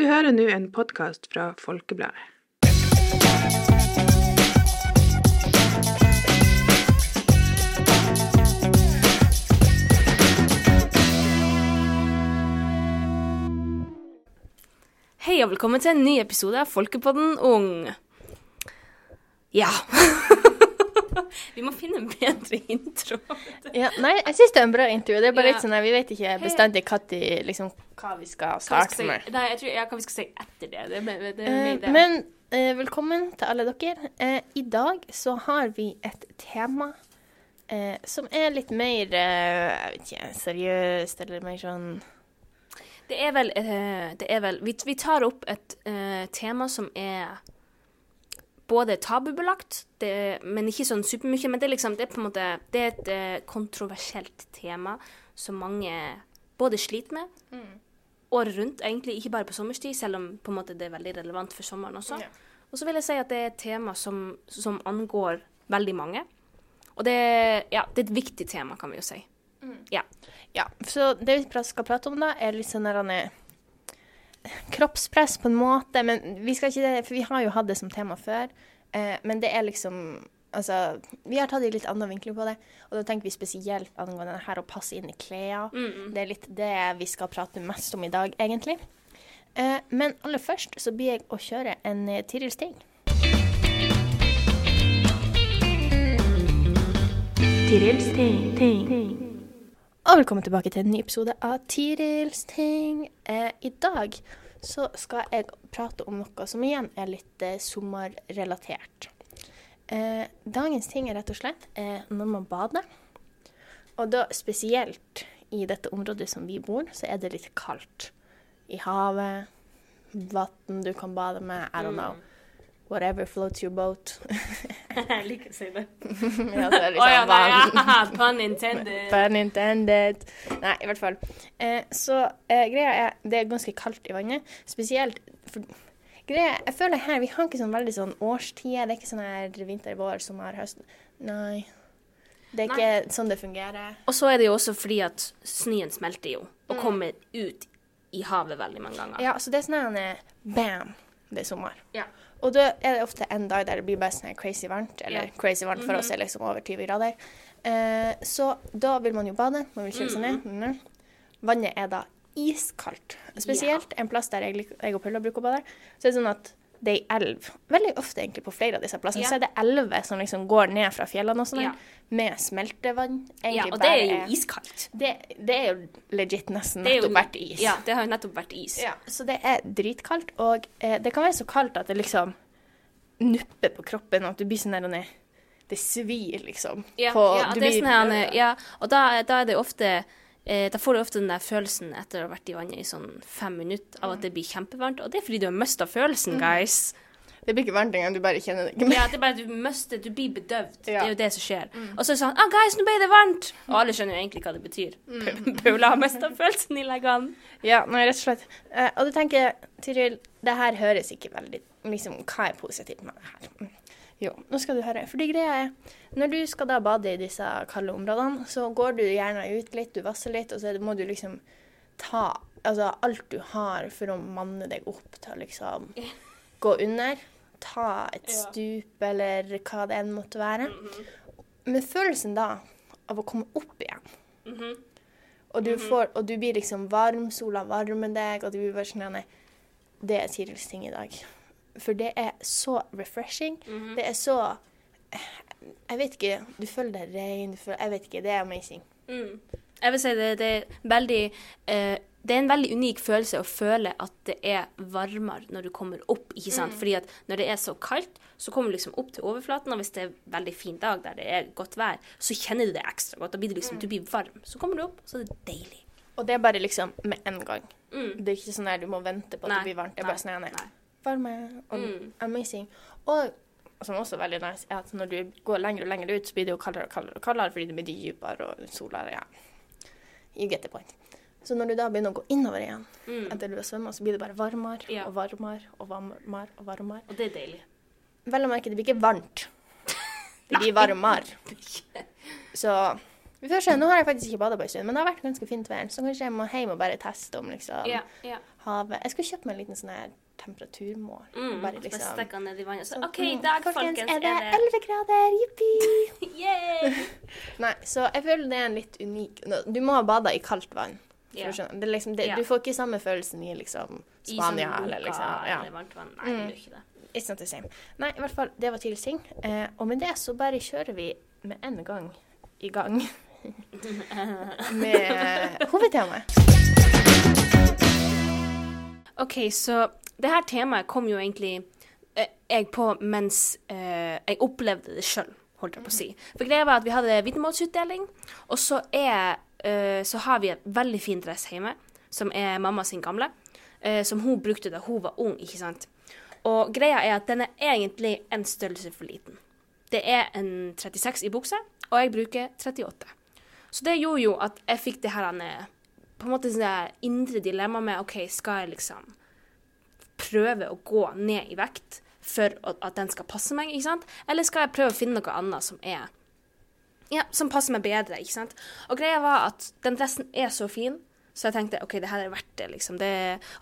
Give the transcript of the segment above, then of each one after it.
Du hører nå en podkast fra Folkebladet. Hei og velkommen til en ny episode av Folkepodden ung. Ja. Vi må finne en bedre intro. Ja, nei, jeg syns det er en bra intervju. Det er bare Ja. litt sånn, at Vi vet ikke bestandig når, liksom, hva vi skal Hva vi starte skal med. nei, jeg tror, ja, hva vi skal si etter det. Det, det, det er Eh, men uh, velkommen til alle dere. Uh, I dag så har vi et tema eh, som er litt mer jeg vet ikke, seriøst, eller mer sånn Det er vel, det er vel vi, vi tar opp et tema som er både tabubelagt, det, men ikke sånn supermye. Men det er liksom, det er på en måte Det er et eh, kontroversielt tema som mange både sliter med året rundt, egentlig. Ikke bare på sommerstid, selv om på en måte det er veldig relevant for sommeren også. Ja. Og så vil jeg si at det er et tema som, som angår veldig mange. Og det, ja, det er et viktig tema, kan vi jo si. Ja. Ja, så det vi skal prate om da, er litt sånn her, er kroppspress på en måte, men vi skal ikke det, for vi har jo hatt det som tema før. Eh, men det er liksom Altså, vi har tatt en litt annen vinkling på det, og da tenker vi spesielt angående det her å passe inn i klær. Det er litt det vi skal prate mest om i dag, egentlig. Eh, men aller først så blir jeg å kjøre en eh, Tiril Sting. Tirils ting, ting. Og velkommen tilbake til en ny episode av Tirils ting. Eh, I dag så skal jeg prate om noe som igjen er litt eh, sommerrelatert. Eh, dagens ting er rett og slett eh, når man bader. Og da spesielt i dette området som vi bor, så er det litt kaldt. I havet, vann du kan bade med, I don't know. Whatever floats your boat. Jeg liker å si det. ja, så er det Å ja, liksom nei, ja, pun intended. Pun intended. Nei, i hvert fall. Eh, så eh, greia er Det er ganske kaldt i vannet. Spesielt for greia, Jeg føler her Vi har ikke sånn veldig sånn årstider. Det er ikke sånn her vinter, vår, sommer, høst. Nei. Det er ikke sånn det fungerer. Og så er det jo også fordi at snøen smelter jo, og kommer ut i havet veldig mange ganger. Ja, så det er sånn her Bam! Det er sommer. Ja. Og da er det ofte en dag der det blir bare sånn crazy varmt. Eller. Mhm. crazy varmt for oss er liksom over 20 grader. Eh, så da vil man jo bade. Man vil kjøle seg ned. Mm -hmm. Vannet er da iskaldt. Spesielt en plass der jeg, jeg og Pulla bruker å bade. Så det er sånn at det er elv. Veldig ofte egentlig på flere av disse plassene. Ja. Så er det elver som liksom går ned fra fjellene og sånn, Ja. med smeltevann. Ja, og det er jo iskaldt. det, det er jo legit nesten Det er jo- nettopp vært is. Ja, det har jo nettopp vært is. Ja, så det er dritkaldt, og eh, det kan være så kaldt at det liksom nupper på kroppen, og at du blir sånn der og ned- Det svir, liksom. Ja, på, ja, det blir- sånn her, ja, og da, da er det ofte Da får du ofte den der følelsen etter å ha vært i vannet i sånn fem minutter av at det blir kjempevarmt, og det er fordi du har mista følelsen, Mm. guys. Det blir ikke varmt engang, du bare kjenner det ikke. Ja, det er bare at du mister Du blir bedøvd. Det er jo det som skjer. Og så er det sånn ah, guys, nå ble det varmt! Og alle skjønner jo egentlig hva det betyr. Paula har mista følelsen i leggene. Ja, nei, rett og slett. Uh, og du tenker, Tiril, det her høres ikke veldig Liksom, hva er positivt med det her? Mm. Jo, nå skal du høre. Fordi greia er, når du skal da bade i disse kalde områdene, så går du gjerne ut litt, du vasser litt, og så må du liksom ta altså, alt du har for å manne deg opp til å liksom gå under. Ta et stup, eller hva det enn måtte være. Med følelsen da av å komme opp igjen Mhm. og du, får, og du blir liksom varm, sola varmer deg, og du blir bare sånn Det er Tirils ting i dag. For det er så refreshing. Mhm. Det er så Jeg vet ikke. Du føler deg ren. Jeg vet ikke. Det er amazing. Mm. Jeg vil si det, det er veldig uh, Det er en veldig unik følelse å føle at det er varmere når du kommer opp. ikke sant? Fordi at når det er så kaldt, så kommer du liksom opp til overflaten, og hvis det er en veldig fin dag der det er godt vær, så kjenner du det ekstra godt. Da blir du liksom, du blir varm. Så kommer du opp, så er det deilig. Og det er bare liksom med en gang. Mm. Det er ikke sånn at du må vente på at Nei, det blir varmt. Det er bare sånn nei, nei. Varme og Mm. amazing. Og som også er veldig nice, er at når du går lenger og lenger ut, så blir det jo kaldere og kaldere, og kaldere fordi det blir dypere og solere. Ja. You get the point. Så når du da begynner å gå innover igjen, Mm. etter du har svømt, så blir det bare varmere Ja. og varmere og varmere og varmere. Og det er deilig. Vel å merke, det blir ikke varmt. Det blir varmere. Så Vi får se. Nå har jeg faktisk ikke bada på en stund, men det har vært ganske fint vær. Så kanskje jeg må hjem og bare teste om liksom Ja, ja. havet Jeg skal kjøpe meg en liten sånn her temperaturmål. Mm, bare liksom bare stikke ned i vannet. Så, sånn, OK, i mm, dag, folkens, er det er det 11 grader. Jippi! Yay! Nei, så jeg føler det er en litt unik Du må ha bada i kaldt vann. Det er liksom, det, yeah. Du får ikke samme følelsen i liksom Spania I eller liksom ja. eller varmt vann. Nei, det gjør ikke det. It's not the same. Nei, i hvert fall, det var tilsing. Eh, og med det så bare kjører vi med en gang i gang med hovedtemaet. OK, så det her temaet kom jo egentlig eh, jeg på mens eh, jeg opplevde det sjøl, holdt jeg på å si. For greia var at vi hadde vitnemålsutdeling, og så, er, eh, så har vi en veldig fin dress hjemme, som er mamma sin gamle, eh, som hun brukte da hun var ung, ikke sant. Og greia er at den er egentlig en størrelse for liten. Det er en 36 i bukse, og jeg bruker 38. Så det gjorde jo at jeg fikk det her på en måte sånn indre dilemma med OK, skal jeg liksom prøve å gå ned i vekt for at den skal passe meg, ikke sant? Eller skal jeg prøve å finne noe annet som er ja, som passer meg bedre, ikke sant? Og greia var at den dressen er så fin, så jeg tenkte OK, det her er verdt det, liksom. Det,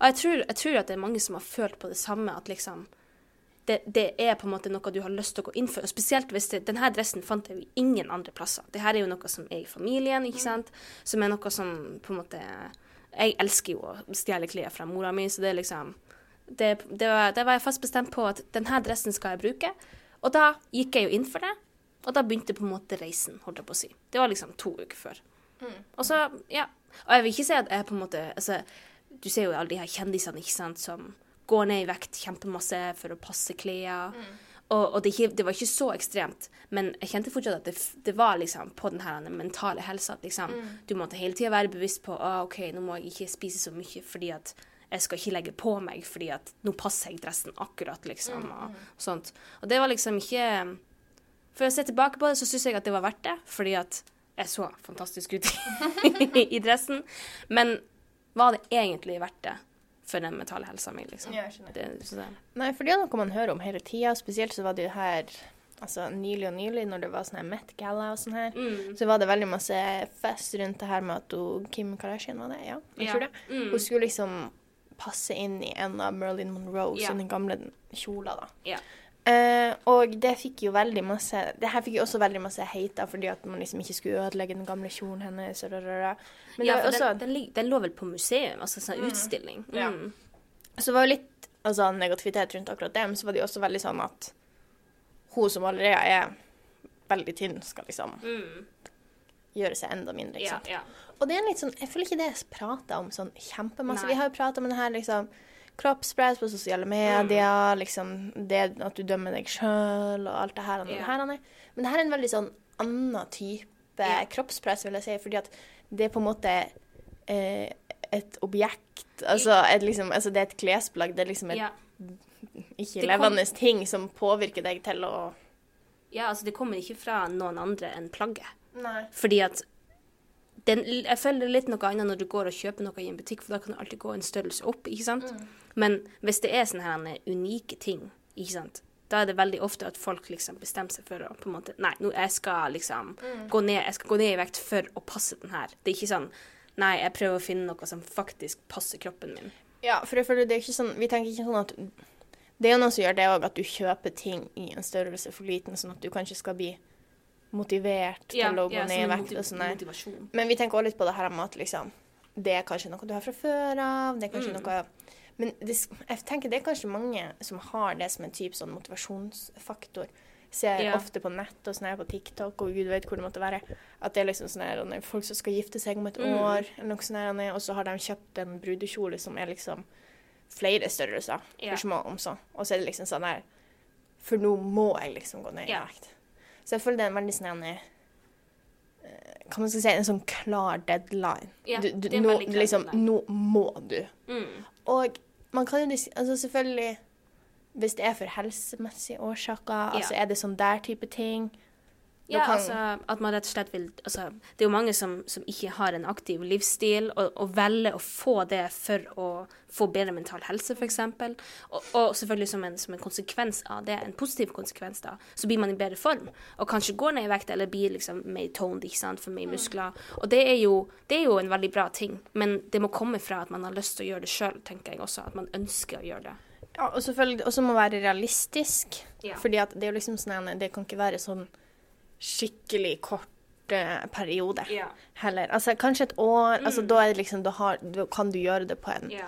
og jeg tror, jeg tror at det er mange som har følt på det samme, at liksom det, det er på en måte noe du har lyst til å gå inn for. Og spesielt hvis det, denne dressen fant jeg jo ingen andre plasser. Det her er jo noe som er i familien, ikke sant? Som er noe som på en måte Jeg elsker jo å stjele klær fra mora mi, så det er liksom det, det, var, det var jeg fast bestemt på at denne dressen skal jeg bruke. Og da gikk jeg jo inn for det, og da begynte på en måte reisen, holdt jeg på å si. Det var liksom to uker før. Og så, ja. Og jeg vil ikke si at jeg på en måte altså, Du ser jo alle de her kjendisene, ikke sant, som går ned i vekt kjempemasse for å passe klær. Og, og det, det var ikke så ekstremt, men jeg kjente fortsatt at det, det var liksom på den her mentale helsa. Liksom, du måtte hele tida være bevisst på ah, OK, nå må jeg ikke spise så mye fordi at jeg skal ikke legge på meg fordi at nå passer jeg dressen akkurat, liksom. Og, sånt. Og det var liksom ikke For å se tilbake på det, så syns jeg at det var verdt det, fordi at jeg så fantastisk ut i dressen. Men var det egentlig verdt det for den mentale helsa mi, liksom? Ja. Det, det, Nei, for det er noe man hører om hele tida. Spesielt så var det jo her altså nylig og nylig, når det var sånn her Met Gala og sånn her. mm. Så var det veldig masse fest rundt det her med at hun, Kim Kardashian var det, ja, jeg Ja. tror det. Mm. Hun skulle liksom passe inn i en av Merlin Monroe Ja. sine gamle kjoler, da. Ja. Eh, og det fikk jo veldig masse Det her fikk jo også veldig masse hate fordi at man liksom ikke skulle ødelegge den gamle kjolen hennes. Og rarara. Men ja, for også, den, den, den lå vel på museum, altså sånn utstilling. Ja. Mm. Så det var jo litt altså, negativitet rundt akkurat det, men så var det jo også veldig sånn at hun som allerede er veldig tynn, skal liksom Mm. gjøre seg enda mindre. ikke sant? ja. Og det er litt sånn, jeg føler ikke det er prata om sånn kjempemasse. Nei. Vi har jo prata om det her liksom kroppspress på sosiale medier, Mm. liksom det at du dømmer deg sjøl og alt det her. Det her Men det her er en veldig sånn annen type yeah. kroppspress, vil jeg si, fordi at det er på en måte eh, et objekt. Altså, et, liksom, altså det er et klesplagg. Det er liksom et yeah. ikke-levende kom- ting som påvirker deg til å Ja, altså det kommer ikke fra noen andre enn plagget. Nei. Fordi at den, Jeg føler det er litt noe annet når du går og kjøper noe i en butikk, for da kan du alltid gå en størrelse opp, ikke sant? Men hvis det er sånne her unike ting, ikke sant, da er det veldig ofte at folk liksom bestemmer seg for å på en måte Nei, nå jeg skal liksom gå ned, jeg skal gå ned i vekt for å passe den her. Det er ikke sånn Nei, jeg prøver å finne noe som faktisk passer kroppen min. Ja, for jeg føler det er ikke sånn Vi tenker ikke sånn at Det er jo noe som gjør det òg, at du kjøper ting i en størrelse for liten, sånn at du kanskje skal bli motivert til å gå ned i vekt og sånn. der. Men vi tenker også litt på det her med at liksom Det er kanskje noe du har fra før av. Det er kanskje Mm. noe Men det, jeg tenker det er kanskje mange som har det som en type sånn motivasjonsfaktor. Ser Ja. ofte på nett og sånn her på TikTok og gud vet hvor det måtte være. At det er liksom sånn her folk som skal gifte seg om et Mm. år, eller noe sånt her, og så har de kjøpt en brudekjole som er liksom flere størrelser Ja. for små om så. Og så er det liksom sånn her For nå må jeg liksom gå ned i Ja. vekt. Så jeg føler det er en veldig sånn her, eh, Hva man skal si, en sånn klar deadline. Ja, du, du, nå, liksom, nå må du. Mm. Og man kan jo altså selvfølgelig Hvis det er for helsemessige årsaker, altså er det sånn der type ting Ja, kan- altså at man rett og slett vil altså, Det er jo mange som, som ikke har en aktiv livsstil, og, og velger å få det for å få bedre mental helse, f.eks. Og, og selvfølgelig som en, som en konsekvens av det, en positiv konsekvens, da, så blir man i bedre form. Og kanskje går ned i vekt, eller blir liksom mer toned, ikke sant, for mer muskler. Og det er, jo, det er jo en veldig bra ting, men det må komme fra at man har lyst til å gjøre det sjøl, tenker jeg også. At man ønsker å gjøre det. Ja, og selvfølgelig også må være realistisk. Ja. Fordi at det er jo liksom sånn Det kan ikke være sånn skikkelig korte perioder heller. Altså kanskje et år. Altså da er det liksom Da, har, da kan du gjøre det på en, Ja.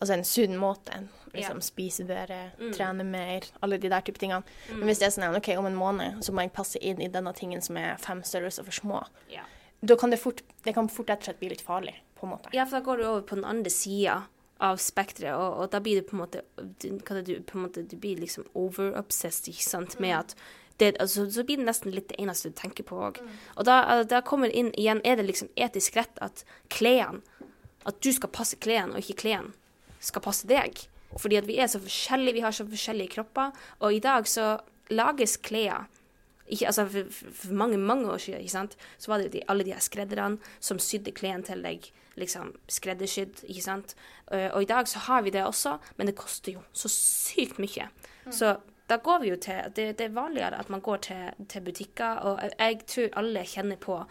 altså en sunn måte. Liksom Ja. spise bedre, Mm. trene mer, alle de der type tingene. Men hvis det er sånn OK, om en måned så må jeg passe inn i denne tingen som er fem størrelser for små, Ja. da kan det fort Det kan fort rett og slett bli litt farlig, på en måte. Ja, for da går du over på den andre sida av spekteret, og, og da blir du på en måte du, hva det du, på en måte, du blir liksom over-obsessed, ikke sant, med at det, altså, så blir det nesten litt det eneste du tenker på òg. Og da, da kommer inn igjen Er det liksom etisk rett at klærne At du skal passe klærne, og ikke klærne skal passe deg? Fordi at vi er så forskjellige, vi har så forskjellige kropper, og i dag så lages klær ikke, altså for, for, mange mange år siden ikke sant? så var det de, alle de her skredderne som sydde klærne til deg liksom skreddersydd. ikke sant? Og, og i dag så har vi det også, men det koster jo så sykt mye. Så da går vi jo til Det, det er vanligere at man går til, til butikker, og jeg, tror alle kjenner på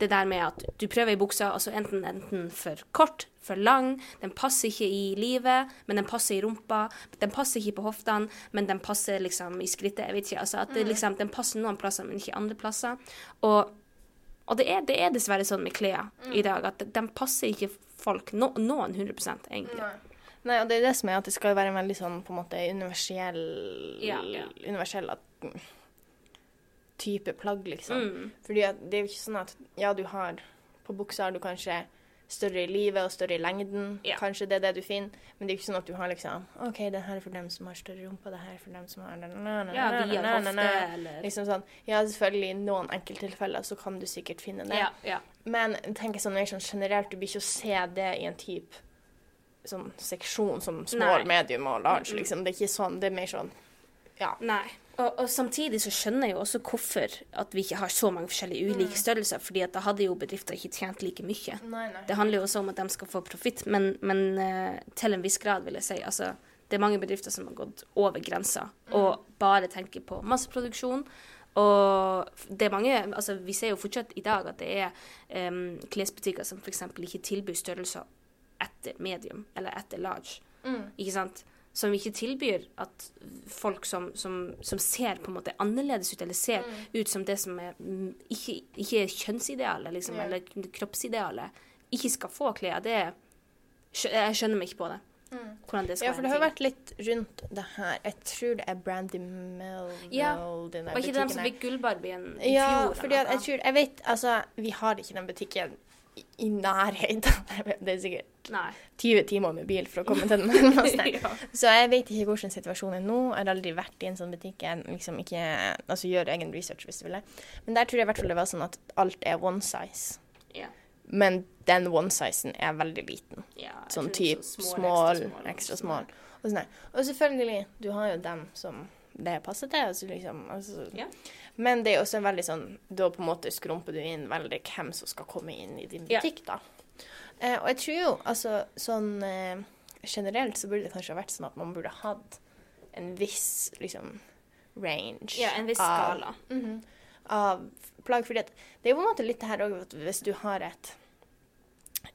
det der med at du prøver ei bukse, altså enten, enten for kort, for lang, den passer ikke i livet, men den passer i rumpa, den passer ikke på hoftene, men den passer liksom i skrittet, jeg vet ikke, altså at det liksom, den passer noen plasser, men ikke andre plasser. Og, og det, er, det er dessverre sånn med klær i dag, at den passer ikke folk, no, noen 100 egentlig. Nei, og det er det som er at det skal være en veldig sånn på en måte universell Ja, ja. Universell at, type plagg, liksom. Mm. Fordi at det er jo ikke sånn at ja, du har På buksa har du kanskje større i livet og større i lengden. Ja. Kanskje det er det du finner. Men det er jo ikke sånn at du har liksom OK, det her er for dem som har større rumpe, det her er for dem som har na, na, na, Ja, vi har hofte, eller Liksom sånn. Ja, selvfølgelig, i noen enkelttilfeller så kan du sikkert finne det. Ja, ja. Men tenk sånn mer sånn generelt, du blir ikke å se det i en type sånn seksjon som small, Nei. medium og large, liksom. Det er ikke sånn, det er mer sånn Ja. Nei. Og, og samtidig så skjønner jeg jo også hvorfor at vi ikke har så mange forskjellige ulike størrelser, fordi at da hadde jo bedrifter ikke tjent like mye. Nei, nei. Det handler jo også om at de skal få profitt, men, men uh, til en viss grad, vil jeg si. Altså, det er mange bedrifter som har gått over grensa og bare tenker på masseproduksjon. Og det er mange altså Vi ser jo fortsatt i dag at det er um, klesbutikker som f.eks. ikke tilbyr størrelser etter medium eller etter large. Ikke sant? Som ikke tilbyr at folk som, som, som ser på en måte annerledes ut, eller ser ut som det som er mm, ikke, ikke er kjønnsidealet, liksom, yeah. eller kroppsidealet, ikke skal få klær. Det er, Jeg skjønner meg ikke på det. Hvordan det skal Ja, for det har vært litt rundt det her. Jeg tror det er Brandy Melville Ja. den der Var ikke det dem som fikk Gullbarbien i Ja, fjor? fordi at jeg tror Jeg vet, altså Vi har ikke den butikken i, nærheten. Det er sikkert Nei. 20 timer med bil for å komme til den nærmeste. Ja. Så jeg vet ikke hvordan situasjonen er nå. Jeg har aldri vært i en sånn butikk. Jeg liksom ikke, altså gjør egen research hvis du vil det. Men der tror jeg i hvert fall det var sånn at alt er one size. Yeah. Men den one sizen er veldig liten. Yeah, Sånn type small, extra extra small. Og, sånn og selvfølgelig, du har jo dem som det passer til. Altså liksom, altså. Ja. Men det er også en veldig sånn Da på en måte skrumper du inn veldig hvem som skal komme inn i din Ja. butikk, da. Eh, og jeg tror jo altså sånn eh, Generelt så burde det kanskje ha vært sånn at man burde hatt en viss liksom range Ja, en viss av- skala. Mhm. av plagg. For det er jo på en måte litt det her òg at hvis du har et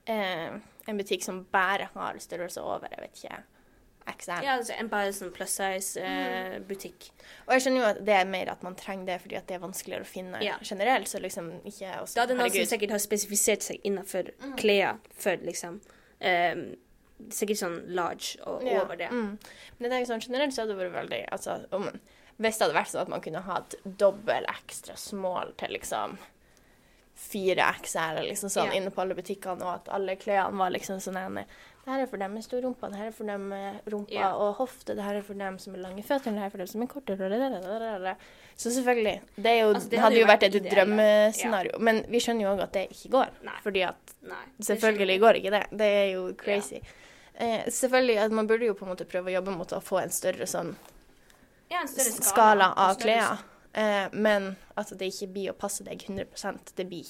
eh, En butikk som bare har størrelse over, jeg vet ikke XL. Ja, altså en bare sånn plus size-butikk. Og jeg skjønner jo at det er mer at man trenger det fordi det er vanskeligere å finne Ja. generelt. Så liksom ikke også, da er det noen som sikkert har spesifisert seg innenfor klær for liksom ehm, Sikkert sånn large og Ja, over det. Mm. Men det er sånn, generelt så hadde det vært veldig altså, om, Hvis det hadde vært sånn at man kunne hatt dobbel ekstra small til liksom fire XL liksom sånn, Ja. inne på alle butikkene, og at alle klærne var liksom sånn ene, Det her er for dem med stor rumpa, det her er for dem med rumpa Ja. og hofte, det her er for dem som er lange føtter, det her er for dem som er korte blablabla. Så selvfølgelig. Det, jo, Altså, det hadde hadde jo vært vært et drømmescenario. drømmescenario. Men vi skjønner jo òg at det ikke går. Nei. Fordi at Nei. Selvfølgelig går ikke det. Det er jo crazy. Eh, selvfølgelig, at Man burde jo på en måte prøve å jobbe mot å få en større sånn. Ja, en større skala, skala av klær. Eh, men at det ikke blir å passe deg 100% det blir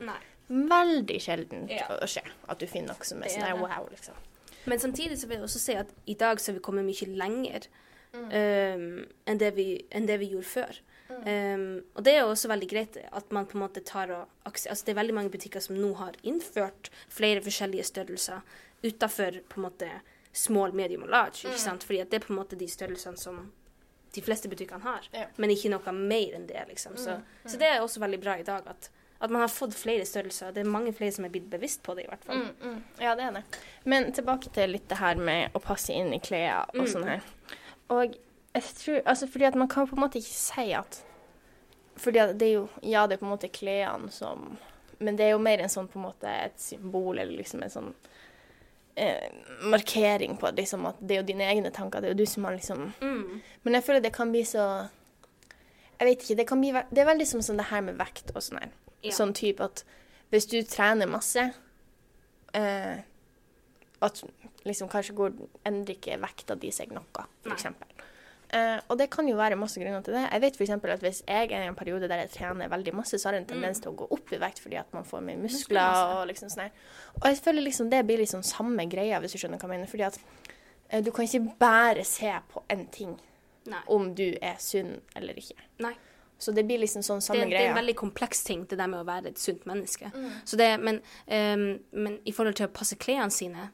Nei. Veldig sjelden Ja. å skje. At du finner noe som er sånn wow, liksom. Men samtidig så vil jeg også si at i dag så har vi kommet mye lenger Mm. um, enn, det vi, enn det vi gjorde før. Um, og det er jo også veldig greit at man på en måte tar og Altså det er veldig mange butikker som nå har innført flere forskjellige størrelser utafor på en måte small, medium og large. Mm. ikke sant? Fordi at det er på en måte de størrelsene som de fleste butikkene har. Ja. Men ikke noe mer enn det, liksom. Så, så det er også veldig bra i dag at, at man har fått flere størrelser. Det er mange flere som er blitt bevisst på det, i hvert fall. Mm, mm. Ja, det er det. Men tilbake til litt det her med å passe inn i klær og Mm. sånn her. Og jeg tror Altså, fordi at man kan på en måte ikke si at Fordi at det er jo Ja, det er på en måte klærne som Men det er jo mer en sånn på en måte et symbol, eller liksom en sånn eh, markering på liksom at det er jo dine egne tanker, det er jo du som har liksom Mm. Men jeg føler det kan bli så Jeg vet ikke, det kan bli Det er veldig som sånn det her med vekt og sånn her. Ja. Sånn type at hvis du trener masse eh, At liksom kanskje går, endrer ikke vekta di seg noe, eksempel. Eh, og det kan jo være masse grunner til det. Jeg vet f.eks. at hvis jeg er i en periode der jeg trener veldig masse, så har jeg en tendens til å gå opp i vekt fordi at man får mer muskler og liksom sånn. Og jeg føler liksom det blir liksom samme greia, hvis du skjønner hva jeg mener. Fordi at eh, du kan ikke bare se på én ting Nei. om du er sunn eller ikke. Nei. Så det blir liksom sånn det, greia. det er en veldig kompleks ting, det der med å være et sunt menneske. Mm. Så det, men, um, men i forhold til å passe klærne sine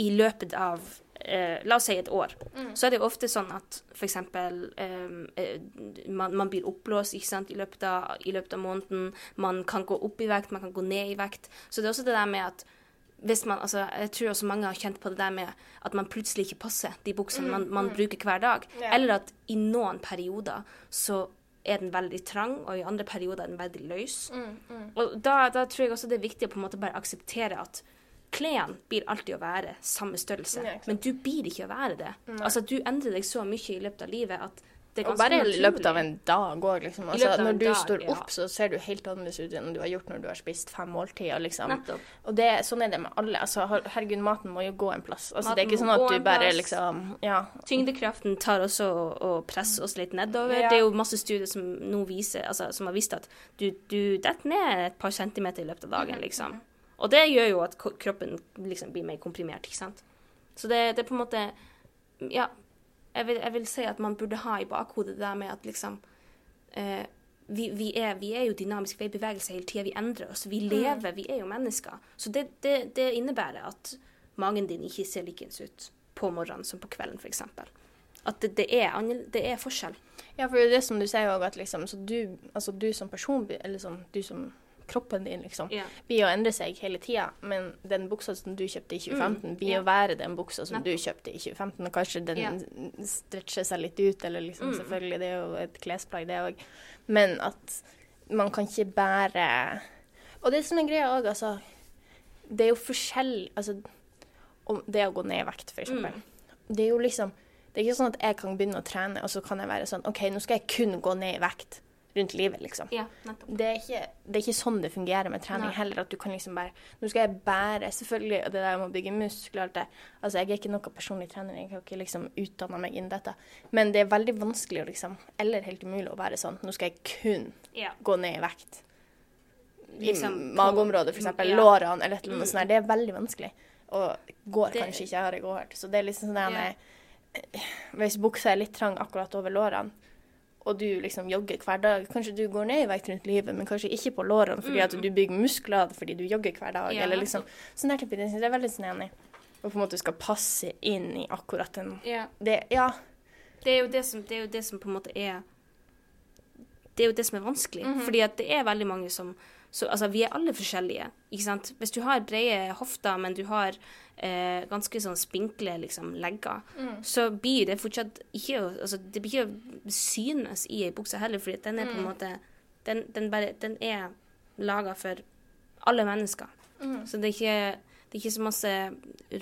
i løpet av uh, La oss si et år, Mm. så er det jo ofte sånn at f.eks. Um, man, man blir oppblåst i, i løpet av måneden. Man kan gå opp i vekt, man kan gå ned i vekt. Så det er også det der med at man, altså, jeg tror også mange har kjent på det der med at man plutselig ikke passer de buksene man, man bruker hver dag. Yeah. Eller at i noen perioder så er den veldig trang, og i andre perioder er den veldig løs. Mm, Og da, da tror jeg også det er viktig å på en måte bare akseptere at klærne blir alltid å være samme størrelse, Ja, men du blir ikke å være det. Altså, du endrer deg så mye i løpet av livet at Og bare i løpet av en dag òg, liksom. Altså, når du dag, står ja. opp, så ser du helt annerledes ut enn du har gjort når du har spist fem måltider, liksom. Nettopp. Og det, sånn er det med alle. Altså, herregud, maten må jo gå en plass. Altså, det er ikke sånn at du bare liksom Ja. Tyngdekraften tar også og, og presser oss litt nedover. Ja. Det er jo masse studier som nå viser, altså, som har vist at du, du detter ned et par centimeter i løpet av dagen, Mhm, liksom. Og det gjør jo at kroppen liksom blir mer komprimert, ikke sant. Så det, det er på en måte Ja, jeg vil, jeg vil si at man burde ha i bakhodet det der med at liksom eh, vi, vi, er, vi er jo dynamiske, vi er i bevegelse hele tida, vi endrer oss, vi lever, vi er jo mennesker. Så det, det, det innebærer at magen din ikke ser likens ut på morgenen som på kvelden, f.eks. At det, det, er, det er forskjell. Ja, for det er som du sier òg, at liksom Så du, altså du som person, eller sånn du som kroppen din, liksom, Ja. blir å endre seg hele tida. Men den buksa som du kjøpte i 2015, blir ja. å være den buksa som du kjøpte i 2015. Og kanskje den stretcher seg litt ut, eller liksom Mm. selvfølgelig, det er jo et klesplagg, det òg. Men at man kan ikke bære Og det som er greia òg, altså Det er jo forskjell Altså om det å gå ned i vekt, for eksempel. Mm. Det er jo liksom Det er ikke sånn at jeg kan begynne å trene, og så kan jeg være sånn OK, nå skal jeg kun gå ned i vekt rundt livet, liksom. ja. Det er, ikke, det er ikke sånn det fungerer med trening Nei. heller. At du kan liksom bare Nå skal jeg bære Selvfølgelig, og det der med å bygge muskler alt det. Altså, jeg er ikke noe personlig trener, jeg har ikke liksom utdanna meg innen dette. Men det er veldig vanskelig å liksom Eller helt umulig å være sånn Nå skal jeg kun Ja. gå ned i vekt. I Liksom mageområdet, eksempel. Ja. Lårene eller et eller annet sånt. der. Det er veldig vanskelig. Og går Det- kanskje ikke, har jeg hørt. Så det er liksom sånn der Ja. Hvis buksa er litt trang akkurat over lårene, og du liksom jogger hver dag Kanskje du går ned i vekt rundt livet, men kanskje ikke på lårene fordi at du bygger muskler fordi du jogger hver dag. Mm. Ja, eller liksom Sånn der type ting. Det er veldig sånn enig. Og på en måte skal passe inn i akkurat den Ja. det, Ja. Det er det som, det er jo det som på en måte er Det er jo det som er vanskelig. Mhm. Fordi at det er veldig mange som så, Altså, vi er alle forskjellige, ikke sant. Hvis du har brede hofter, men du har eh, ganske sånn spinkle liksom, legger, Mm. så blir det fortsatt ikke Altså, det blir ikke synes i ei bukse heller, fordi den er på en måte Den, den, bare, den er laga for alle mennesker. Mm. Så det er, ikke, det er ikke så masse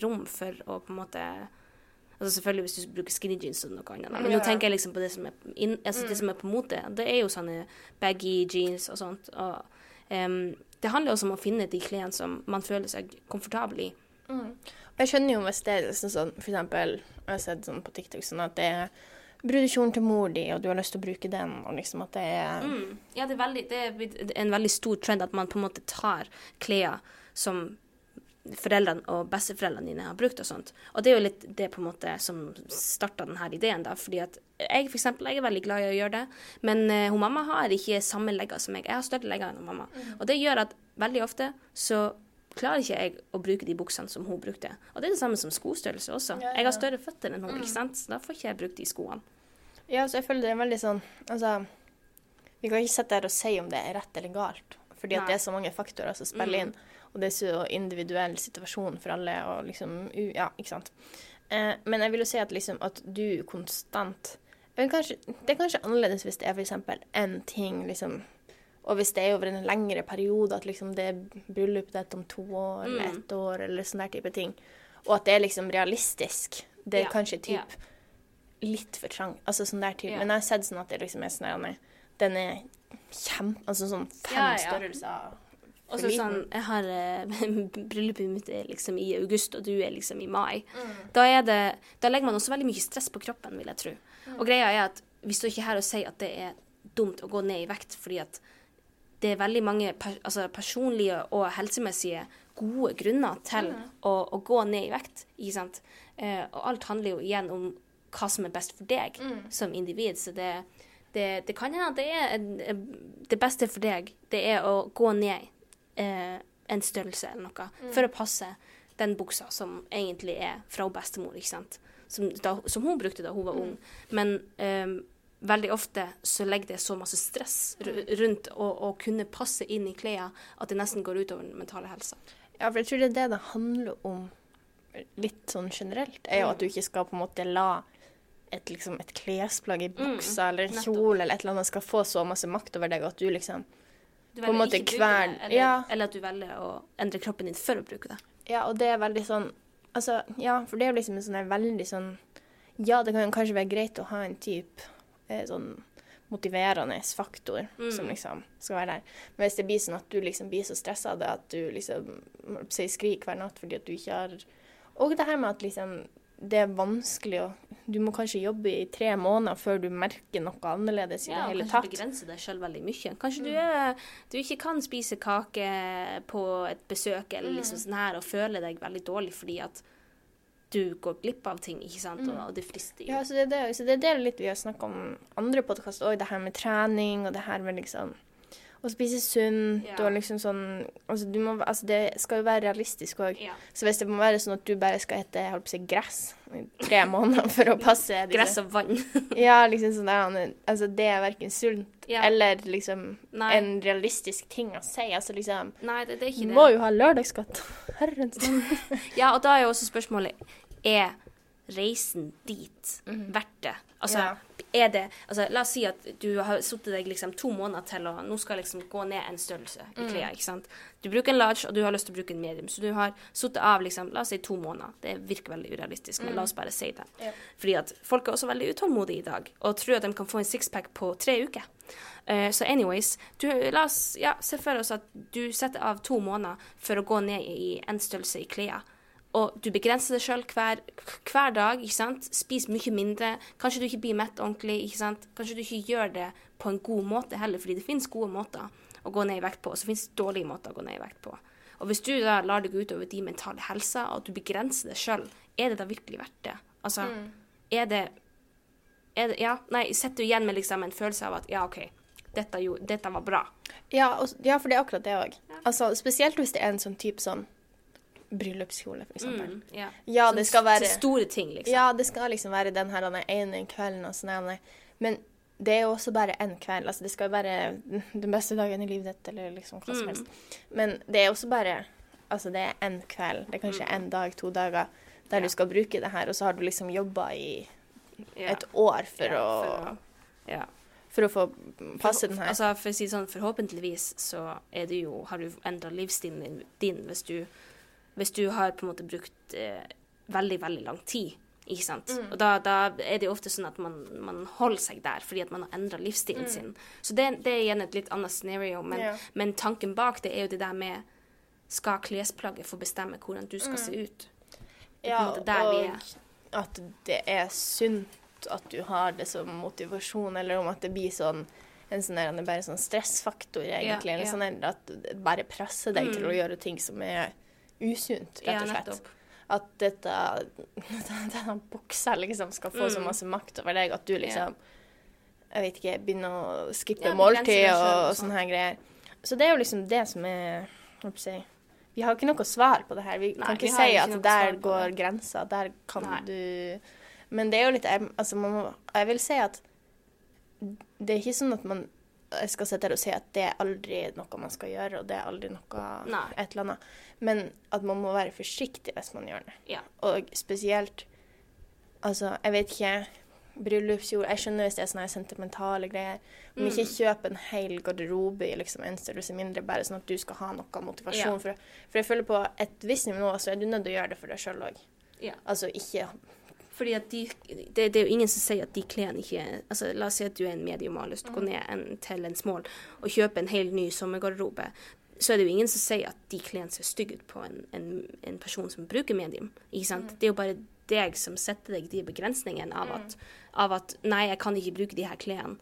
rom for å på en måte Altså Selvfølgelig hvis du bruker skinny jeans og noe annet, men men Ja. nå tenker jeg liksom på det som er, in, altså det som er på mote. Det er jo sånne baggy jeans og sånt. Og em, det handler også om å finne de klærne som man føler seg komfortabel i. Mm. Jeg skjønner jo hvis det er sånn, sånn for eksempel, jeg har sett sånn på TikTok sånn at det er brudekjolen til mor di, og du har lyst til å bruke den, og liksom at det er Mm. Ja, det er, veldig, det er en veldig stor trend at man på en måte tar klær som foreldrene og besteforeldrene dine har brukt og sånt. Og det er jo litt det på en måte som starta denne ideen, da. Fordi at jeg for eksempel, jeg er veldig glad i å gjøre det, men uh, hun mamma har ikke samme legger som meg. Jeg har større legger enn hun mamma. Og det gjør at veldig ofte så klarer ikke jeg å bruke de buksene som hun brukte. Og det er det samme som skostørrelse også. Ja, ja, Jeg har større føtter enn hun, ikke sant? så da får ikke jeg brukt de skoene. Ja, så jeg føler det er veldig sånn Altså, vi kan ikke sitte her og si om det er rett eller galt, fordi at det er så mange faktorer som spiller inn, og det er så individuell situasjon for alle, og liksom Ja, ikke sant. Eh, men jeg vil jo si at liksom at du konstant vil kanskje, Det er kanskje annerledes hvis det er f.eks. én ting, liksom og hvis det er over en lengre periode, at liksom det er bryllupet ditt om to år eller Mm. ett år, eller sånne der type ting, og at det er liksom realistisk, det er Ja, kanskje typ ja. litt for trang. Altså sånn der type. Ja. Men jeg har sett sånn at det liksom er sånn der, Den er kjempe... Altså sånn fem størrelser. Og så sånn, jeg har eh, Bryllupet mitt er liksom i august, og du er liksom i mai. Mm. Da, det, da legger man også veldig mye stress på kroppen, vil jeg tro. Og greia er at vi står ikke her og sier at det er dumt å gå ned i vekt, fordi at det er veldig mange per, altså personlige og helsemessige gode grunner til Mm. å, å gå ned i vekt. Ikke sant? Eh, og alt handler jo igjen om hva som er best for deg Mm. som individ. Så det, det, det kan hende at det er det beste for deg, det er å gå ned eh, en størrelse eller noe, Mm. for å passe den buksa som egentlig er fra bestemor, ikke sant? Som, da, som hun brukte da hun var ung. Men um, veldig ofte så legger det så masse stress rundt å, kunne passe inn i klærne at det nesten går utover den mentale helsa. Ja, for jeg tror det er det det handler om litt sånn generelt, er jo Mm. at du ikke skal på en måte la et, liksom, et klesplagg i buksa eller en kjole eller et eller annet skal få så masse makt over deg at du liksom Du På en måte det, eller, ja. eller at du velger å endre kroppen din for å bruke det. Ja, og det er veldig sånn Altså, ja, for det er jo liksom en sånn veldig sånn Ja, det kan kanskje være greit å ha en type eh, sånn motiverende faktor Mm. som liksom skal være der. Men hvis det blir sånn at du liksom blir så stressa av det at du liksom sier skrik hver natt fordi at du ikke har Og det her med at liksom det er vanskelig å Du må kanskje jobbe i tre måneder før du merker noe annerledes i Ja, det hele tatt. Ja, kanskje begrense deg sjøl veldig mye. Kanskje du, er, du ikke kan spise kake på et besøk eller liksom Mm. sånn her og føle deg veldig dårlig fordi at du går glipp av ting, ikke sant, Mm. og, og det frister jo. Ja, så det, er det, så det er det litt vi har snakka om andre podkaster òg, det her med trening og det her med liksom å spise sunt Ja. og liksom sånn altså, du må, altså Det skal jo være realistisk òg. Ja. Så hvis det må være sånn at du bare skal hete holdt på å si, gress i tre måneder for å passe Gress og vann. Ja, liksom sånn der, altså Det er verken sunt Ja. eller liksom Nei. en realistisk ting å si. Altså liksom Nei, det, det er ikke det. må jo ha lørdagsskatt. Herrens navn. Ja, og da er jo også spørsmålet Er reisen dit verdt det? Altså, Ja. Er det altså, La oss si at du har sittet deg liksom to måneder til å Nå skal liksom gå ned en størrelse i klærne, ikke sant. Du bruker en large, og du har lyst til å bruke en medium. Så du har sittet av liksom, la oss si to måneder. Det virker veldig urealistisk, men la oss bare si det. Ja. Fordi at folk er også veldig utålmodige i dag, og tror at de kan få en sixpack på tre uker. Uh, Så anyways, du, la oss ja, se for oss at du setter av to måneder for å gå ned i en størrelse i klærne. Og du begrenser deg sjøl hver, hver dag. ikke sant? Spis mye mindre. Kanskje du ikke blir mett ordentlig. ikke sant? Kanskje du ikke gjør det på en god måte heller, fordi det finnes gode måter å gå ned i vekt på, og så finnes det dårlige måter å gå ned i vekt på. Og hvis du da lar det gå utover din mentale helse, og at du begrenser deg sjøl, er det da virkelig verdt det? Altså, er det er det, ja, nei, sitter du igjen med liksom en følelse av at ja, OK, dette, jo, dette var bra. Ja, og, ja, for det er akkurat det òg. Altså, spesielt hvis det er en sånn type sånn bryllupskjole, eksempel. Mm, ja. Ja, Sånn det skal være Til store ting, liksom. Ja, det skal liksom være den her ene kvelden og sånn. Men det er jo også bare én kveld. Altså, det skal jo være den beste dagen i livet ditt, eller liksom hva som Mm. Men det er også bare Altså, det er én kveld. Det er kanskje én dag, to dager, der Ja. du skal bruke det her, og så har du liksom jobba i et år for, å, Ja. for å få passe den her. Altså, for å si sånn, forhåpentligvis så er det jo, har du endra livsstilen din, din hvis, du, hvis du har på en måte brukt eh, veldig, veldig lang tid. Ikke sant? Mm. Og da, da er det jo ofte sånn at man, man holder seg der fordi at man har endra livsstilen sin. Så det, det er igjen et litt annet scenario, men, yeah. Men tanken bak det er jo det der med Skal klesplagget få bestemme hvordan du skal se ut? Mm. og at det er sunt at du har det som motivasjon, eller om at det blir sånn en sånn der, bare sånn stressfaktor, egentlig. Yeah, eller ja. sånn at det bare presser deg til å gjøre ting som er usunt, rett og slett. Ja, At dette, denne buksa liksom skal få så Mm. masse makt over deg at du liksom Jeg vet ikke, begynner å skippe Ja, måltid og, og sånne her greier. Så det er jo liksom det som er si, Vi har ikke noe svar på det her. Vi Nei, kan ikke vi si at der går grensa, der kan Nei. du Men det er jo litt altså man må, Jeg vil si at det er ikke sånn at man jeg skal sitte her og si at det er aldri noe man skal gjøre, og det er aldri noe Nei. et eller annet. Men at man må være forsiktig hvis man gjør det. Ja. Og spesielt Altså, jeg vet ikke Bryllupsjord Jeg skjønner hvis det er sånne sentimentale greier. om ikke Mm. kjøp en hel garderobe i liksom en størrelse mindre, bare sånn at du skal ha noe motivasjon. Ja. For, for jeg føler på et visst nivå så er du nødt til å gjøre det for deg sjøl òg. Ja. Altså ikke Fordi de, det, det er jo ingen som sier at de klærne ikke altså La oss si at du er en medium og har lyst til å gå ned en, til en small og kjøpe en helt ny sommergarderobe. Så er det jo ingen som sier at de klærne ser stygge ut på en, en, en person som bruker medium. Ikke sant? Det er jo bare deg som setter deg de begrensningene av at, av at nei, jeg kan ikke bruke de her klærne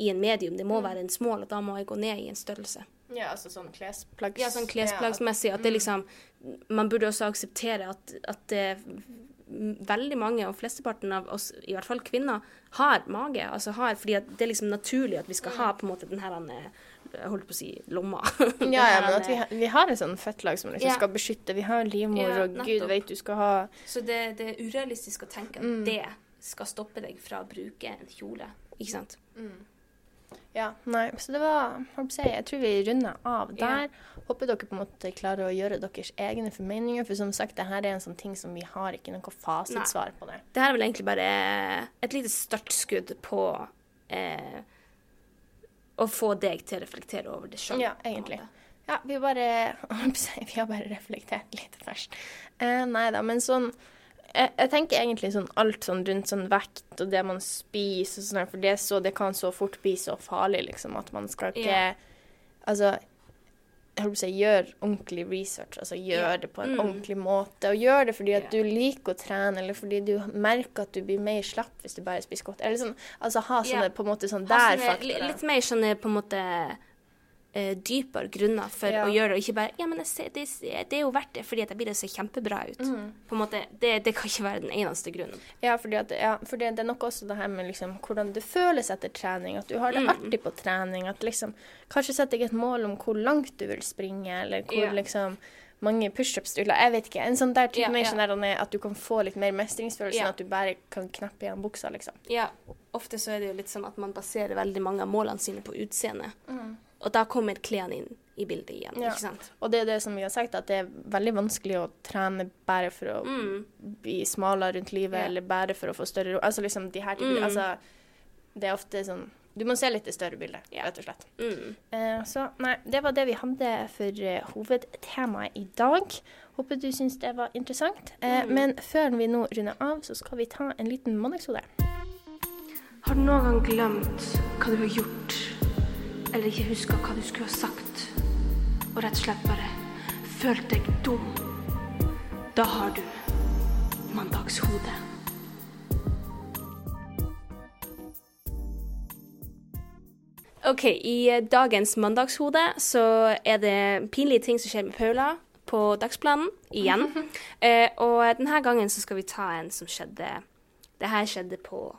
i en medium. Det må være en small, og da må jeg gå ned i en størrelse. Ja, altså sånn klesplagg Ja, sånn klesplaggsmessig. At det liksom Man burde også akseptere at, at det veldig mange, og flesteparten av oss, i hvert fall kvinner, har mage. Altså har, fordi det er liksom naturlig at vi skal ha på en måte den her eh, Jeg holdt på å si lomma. Ja, ja, men at vi, vi har et sånn fettlag som liksom Ja. skal beskytte. Vi har livmor, Ja, og gud vet du skal ha Så det, det er urealistisk å tenke at Mm. det skal stoppe deg fra å bruke en kjole. Ikke sant? Ja, nei, så det var på Jeg tror vi runder av Ja. der. Håper dere på en måte klarer å gjøre deres egne formeninger. For som sagt, det her er en sånn ting som vi har ikke noe fasitsvar på det. Det her er vel egentlig bare et lite startskudd på eh, å få deg til å reflektere over det sjøl. Ja, egentlig. Ja, vi bare Vi har bare reflektert litt først. Eh, nei da, men sånn jeg, jeg tenker egentlig sånn alt sånn rundt sånn vekt og det man spiser og sånn, for det, så, det kan så fort bli så farlig, liksom, at man skal ikke yeah. Altså jeg holdt på å si, gjør ordentlig research, altså gjør yeah. det på en Mm. ordentlig måte. Og gjør det fordi at yeah. du liker å trene, eller fordi du merker at du blir mer slapp hvis du bare spiser godt. Eller sånn, altså ha sånne på en måte sånn der faktorer. Litt mer sånne på en måte eh, dypere grunner for Ja. å gjøre det, og ikke bare Ja, men ser, det, det er jo verdt det, fordi at jeg blir det ser kjempebra ut. Mm. På en måte, det, det kan ikke være den eneste grunnen. Ja, fordi at, ja, for det, er nok også det her med liksom, hvordan det føles etter trening. At du har det Mm. artig på trening. At liksom, kanskje setter deg et mål om hvor langt du vil springe, eller hvor Ja. liksom mange pushups du. Jeg vet ikke. En sånn der type Ja, ja. sånn at du kan få litt mer mestringsfølelse Ja. enn at du bare kan knappe igjen buksa, liksom. Ja, ofte så er det jo litt sånn at man baserer veldig mange av målene sine på utseende. Og da kommer klærne inn i bildet igjen. Ja. ikke sant? Og det er det som vi har sagt, at det er veldig vanskelig å trene bare for å Mm. bli smalere rundt livet, yeah. eller bare for å få større ro. Altså liksom de her typer Mm. Altså, det er ofte sånn Du må se litt det større bildet, yeah. rett og slett. Mm. Uh, Så nei, det var det vi hadde for uh, hovedtemaet i dag. Håper du syns det var interessant. Uh, Mm. Men før vi nå runder av, så skal vi ta en liten mandagshode. Har du noen gang glemt hva du har gjort, eller ikke huska hva du skulle ha sagt, og rett og slett bare følt deg dum? Da har du mandagshode. OK, i eh, dagens mandagshode så er det pinlige ting som skjer med Paula på dagsplanen, igjen. eh, og denne gangen så skal vi ta en som skjedde Det her skjedde på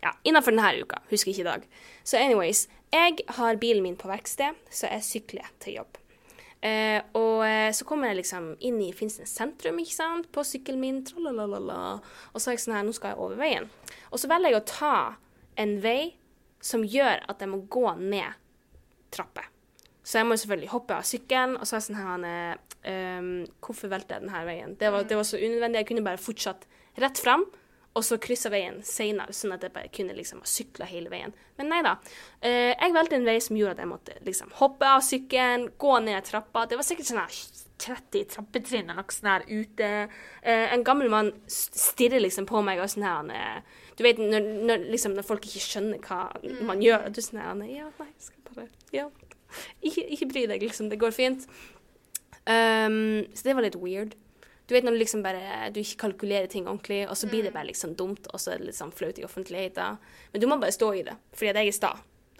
Ja, innafor denne uka. Husker ikke i dag. Så anyways, jeg har bilen min på verksted, så jeg sykler til jobb. Eh, og eh, så kommer jeg liksom inn i Finnsnes sentrum, ikke sant, på sykkelen min, tralalala, og så er jeg sånn her, nå skal jeg over veien. Og så velger jeg å ta en vei som gjør at jeg må gå ned trapper. Så jeg må selvfølgelig hoppe av sykkelen, og så er jeg sånn her ehm, Hvorfor valgte jeg denne veien? Det var, det var så unødvendig. Jeg kunne bare fortsatt rett fram, og så kryssa veien seinere, sånn at jeg bare kunne liksom sykla hele veien. Men nei da. Eh, jeg valgte en vei som gjorde at jeg måtte liksom hoppe av sykkelen, gå ned trappa. Det var sikkert sånn her 30 trappetrinn eller noe sånt her ute. Eh, en gammel mann stirrer liksom på meg og sånn her Du vet når, når, liksom, når folk ikke skjønner hva man gjør, og du sånn her Ja, nei, skal bare Ja. Ikke, ikke bry deg, liksom. Det går fint. Um, så det var litt weird. Du vet når du liksom bare Du ikke kalkulerer ting ordentlig, og så blir det bare liksom dumt, og så er det litt sånn flaut i offentligheten. Men du må bare stå i det, fordi at jeg er sta.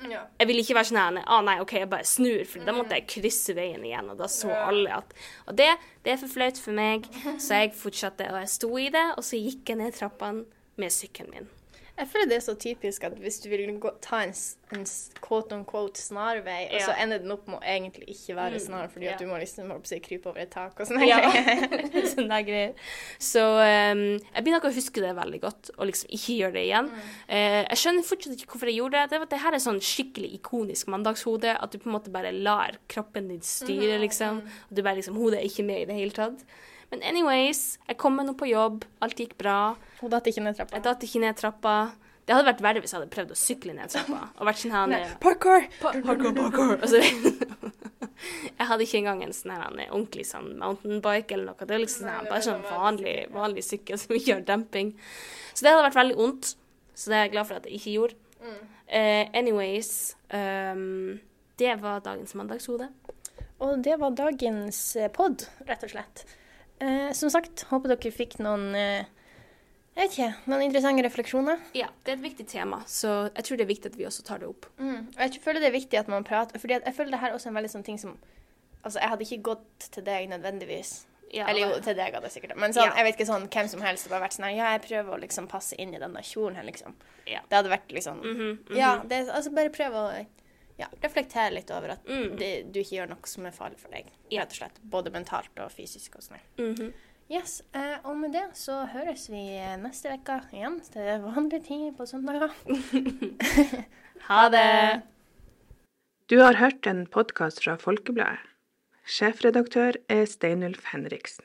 Ja. Jeg vil ikke være sånn her ah, nei, OK, jeg bare snur, for da måtte jeg krysse veien igjen, og da så alle at Og det, det er for flaut for meg, så jeg fortsatte, og jeg sto i det, og så gikk jeg ned trappene med sykkelen min. Jeg føler det er så typisk at hvis du vil gå, ta en, en quote on quote snarvei, og så ender den opp med å egentlig ikke være snar, fordi ja. at du må liksom si, krype over et tak og sånne Ja. Sånne greier. Så um, jeg begynner ikke å huske det veldig godt, og liksom ikke gjøre det igjen. Eh, jeg skjønner fortsatt ikke hvorfor jeg gjorde det. Det, var- det her er sånn skikkelig ikonisk mandagshode, at du på en måte bare lar kroppen din styre, liksom. Og du bare liksom, hodet er ikke med i det hele tatt. Men anyways, jeg kom meg nå på jobb, alt gikk bra. Hun datt ikke ned trappa. Jeg datt ikke ned trappa. Det hadde vært verre hvis jeg hadde prøvd å sykle ned trappa. Og vært sånn her eh, Parkour! Parkour, parkour. Og så, jeg hadde ikke engang en sånn her en ordentlig sånn mountainbike eller noe. Det er liksom sånn, bare sånn vanlig, vanlig sykkel som ikke har demping. Så det hadde vært veldig ondt. Så det er jeg glad for at jeg ikke gjorde. Uh, anyways um, Det var dagens mandagshode. Og det var dagens pod, rett og slett. Eh, som sagt, håper dere fikk noen eh, jeg vet ikke, noen interessante refleksjoner. Ja, det er et viktig tema, så jeg tror det er viktig at vi også tar det opp. Og jeg føler det er viktig at man prater, fordi jeg føler det her også er en veldig sånn ting som Altså, jeg hadde ikke gått til deg nødvendigvis. Ja, Eller jo, til deg hadde jeg sikkert. Men sånn, Ja. jeg vet ikke sånn hvem som helst hadde bare vært sånn her, Ja, jeg prøver å liksom passe inn i denne kjolen her, liksom. Ja. Det hadde vært liksom Mhm, mhm. Ja, det, altså bare prøv å ja, reflektere litt over at Mm. det, du ikke gjør noe som er farlig for deg. Ja. Rett og slett. Både mentalt og fysisk og sånn. Mhm. Yes, eh, og med det så høres vi neste uke igjen til vanlig tid på søndager. Ha det! Du har hørt en podkast fra Folkebladet. Sjefredaktør er Steinulf Henriksen.